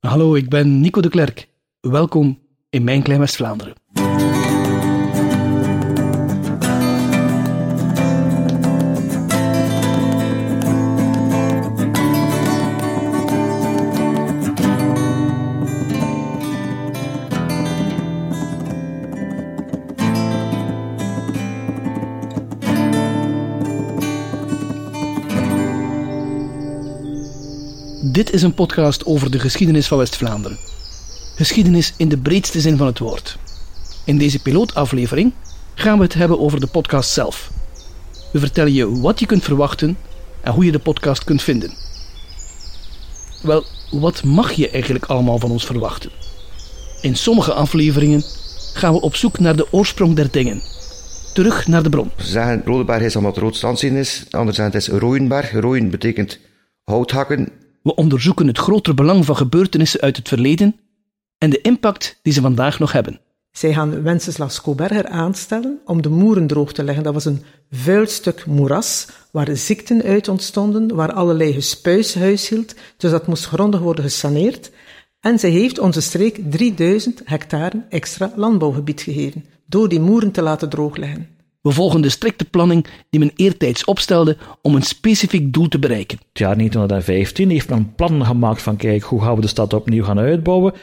Hallo, ik ben Nico de Klerk. Welkom in Mijn Klein West-Vlaanderen. Dit is een podcast over de geschiedenis van West-Vlaanderen. Geschiedenis in de breedste zin van het woord. In deze pilootaflevering gaan we het hebben over de podcast zelf. We vertellen je wat je kunt verwachten en hoe je de podcast kunt vinden. Wel, wat mag je eigenlijk allemaal van ons verwachten? In sommige afleveringen gaan we op zoek naar de oorsprong der dingen. Terug naar de bron. Ze zeggen is omdat het rood is. Anders zeggen het is Rooienberg. Rooien betekent houthakken. We onderzoeken het grotere belang van gebeurtenissen uit het verleden en de impact die ze vandaag nog hebben. Zij gaan Wenceslas Skoberger aanstellen om de moeren droog te leggen. Dat was een vuil stuk moeras waar ziekten uit ontstonden, waar allerlei gespuis huishield. Dus dat moest grondig worden gesaneerd. En zij heeft onze streek 3000 hectare extra landbouwgebied gegeven, door die moeren te laten droogleggen. We volgen de strikte planning die men eertijds opstelde om een specifiek doel te bereiken. Het jaar 1915 heeft men plannen gemaakt van kijk, hoe gaan we de stad opnieuw gaan uitbouwen?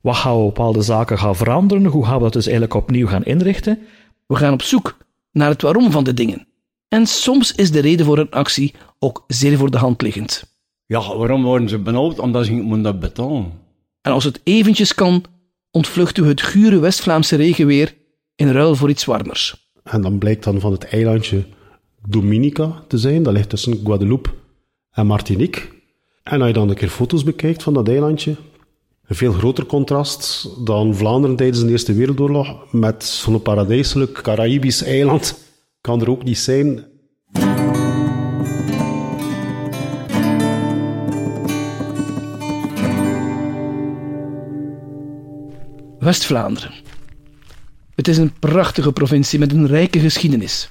Wat gaan we bepaalde zaken gaan veranderen? Hoe gaan we dat dus eigenlijk opnieuw gaan inrichten? We gaan op zoek naar het waarom van de dingen. En soms is de reden voor een actie ook zeer voor de hand liggend. Ja, waarom worden ze benauwd? Omdat ze niet moeten betalen. En als het eventjes kan, ontvluchten we het gure West-Vlaamse regenweer in ruil voor iets warmers. En dan blijkt dan van het eilandje Dominica te zijn. Dat ligt tussen Guadeloupe en Martinique. En als je dan een keer foto's bekijkt van dat eilandje, een veel groter contrast dan Vlaanderen tijdens de Eerste Wereldoorlog met zo'n paradijselijk Caraïbisch eiland kan er ook niet zijn. West-Vlaanderen. Het is een prachtige provincie met een rijke geschiedenis.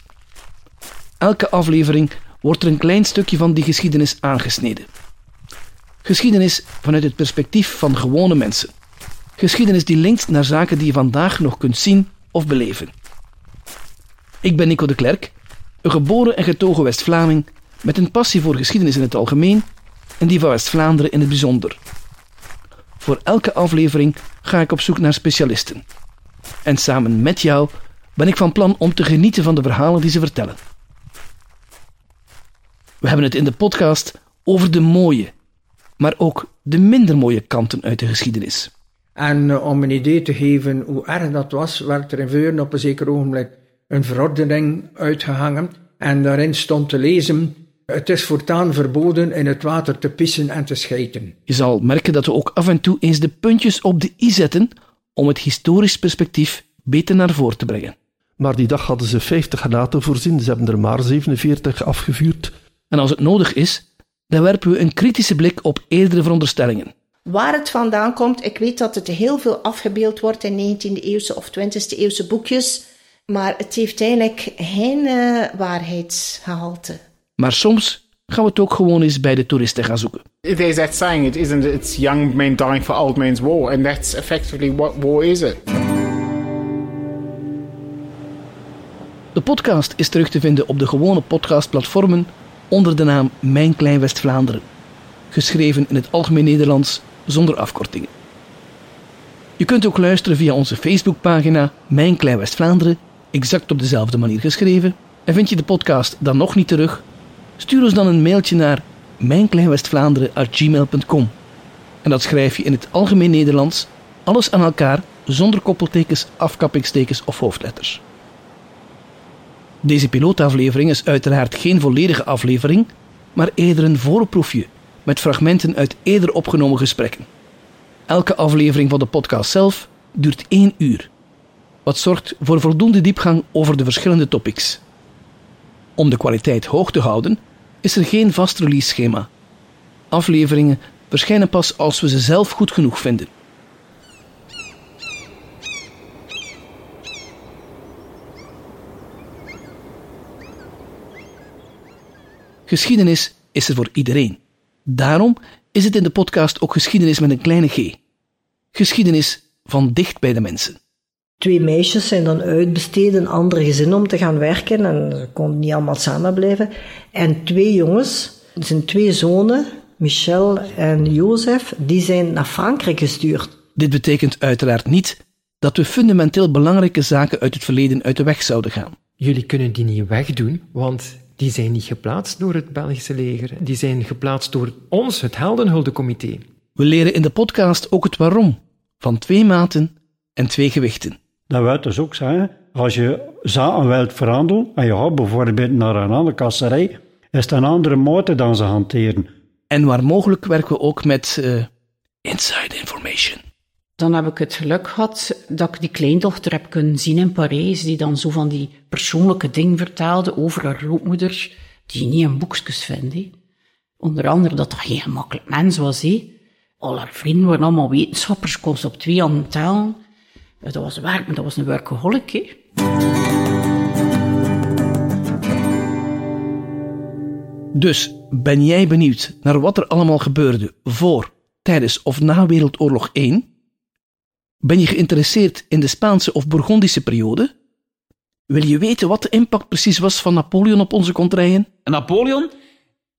Elke aflevering wordt er een klein stukje van die geschiedenis aangesneden. Geschiedenis vanuit het perspectief van gewone mensen. Geschiedenis die linkt naar zaken die je vandaag nog kunt zien of beleven. Ik ben Nico de Klerk, een geboren en getogen West-Vlaming met een passie voor geschiedenis in het algemeen en die van West-Vlaanderen in het bijzonder. Voor elke aflevering ga ik op zoek naar specialisten. En samen met jou ben ik van plan om te genieten van de verhalen die ze vertellen. We hebben het in de podcast over de mooie, maar ook de minder mooie kanten uit de geschiedenis. En uh, om een idee te geven hoe erg dat was, werd er in Veuren op een zeker ogenblik een verordening uitgehangen. En daarin stond te lezen: Het is voortaan verboden in het water te pissen en te schijten. Je zal merken dat we ook af en toe eens de puntjes op de i zetten om het historisch perspectief beter naar voren te brengen. Maar die dag hadden ze 50 granaten voorzien, ze hebben er maar 47 afgevuurd. En als het nodig is, dan werpen we een kritische blik op eerdere veronderstellingen. Waar het vandaan komt, ik weet dat het heel veel afgebeeld wordt in 19e-eeuwse of 20e-eeuwse boekjes, maar het heeft eigenlijk geen uh, waarheidsgehalte. Maar soms gaan we het ook gewoon eens bij de toeristen gaan zoeken. There's that saying, it isn't it's young men dying for old men's war, and that's effectively what war is it. De podcast is terug te vinden op de gewone podcastplatformen onder de naam Mijn Klein West-Vlaanderen, geschreven in het algemeen Nederlands zonder afkortingen. Je kunt ook luisteren via onze Facebookpagina Mijn Klein West-Vlaanderen, exact op dezelfde manier geschreven. En vind je de podcast dan nog niet terug? Stuur ons dan een mailtje naar mijnkleinwestvlaanderen.gmail.com En dat schrijf je in het algemeen Nederlands, alles aan elkaar, zonder koppeltekens, afkappingstekens of hoofdletters. Deze pilootaflevering is uiteraard geen volledige aflevering, maar eerder een voorproefje met fragmenten uit eerder opgenomen gesprekken. Elke aflevering van de podcast zelf duurt één uur, wat zorgt voor voldoende diepgang over de verschillende topics. Om de kwaliteit hoog te houden, is er geen vast release schema. Afleveringen verschijnen pas als we ze zelf goed genoeg vinden. Geschiedenis is er voor iedereen. Daarom is het in de podcast ook geschiedenis met een kleine g. Geschiedenis van dicht bij de mensen. Twee meisjes zijn dan uitbesteed in andere gezinnen om te gaan werken en ze konden niet allemaal samen blijven. En twee jongens, zijn twee zonen, Michel en Jozef, die zijn naar Frankrijk gestuurd. Dit betekent uiteraard niet dat we fundamenteel belangrijke zaken uit het verleden uit de weg zouden gaan. Jullie kunnen die niet wegdoen, want die zijn niet geplaatst door het Belgische leger. Die zijn geplaatst door ons, het Heldenhuldecomité. We leren in de podcast ook het waarom van twee maten en twee gewichten. Dat wil dus ook zeggen, als je zaken wilt verhandelen en je gaat bijvoorbeeld naar een andere kasserij, is het een andere mate dan ze hanteren. En waar mogelijk werken we ook met uh, inside information. Dan heb ik het geluk gehad dat ik die kleindochter heb kunnen zien in Parijs, die dan zo van die persoonlijke dingen vertelde over haar grootmoeder, die je niet in boekjes vindt. He. Onder andere dat dat geen gemakkelijk mens was. He. Al haar vrienden waren allemaal wetenschappers, kon ze op twee handen tellen. Dat was werk, maar dat was een workaholic. He. Dus ben jij benieuwd naar wat er allemaal gebeurde voor, tijdens of na Wereldoorlog 1? Ben je geïnteresseerd in de Spaanse of Bourgondische periode? Wil je weten wat de impact precies was van Napoleon op onze contraien? Napoleon,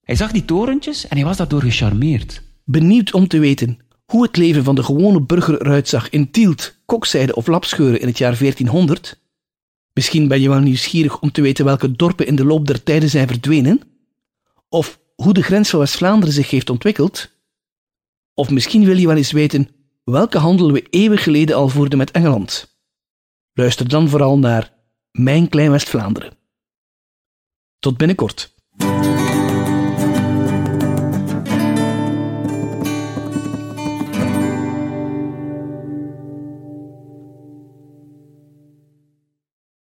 hij zag die torentjes en hij was daardoor gecharmeerd. Benieuwd om te weten hoe het leven van de gewone burger eruit zag in Tielt, Kokzijde of Lapscheuren in het jaar 1400? Misschien ben je wel nieuwsgierig om te weten welke dorpen in de loop der tijden zijn verdwenen? Of hoe de grens van West-Vlaanderen zich heeft ontwikkeld? Of misschien wil je wel eens weten welke handel we eeuwen geleden al voerden met Engeland? Luister dan vooral naar Mijn Klein West-Vlaanderen. Tot binnenkort.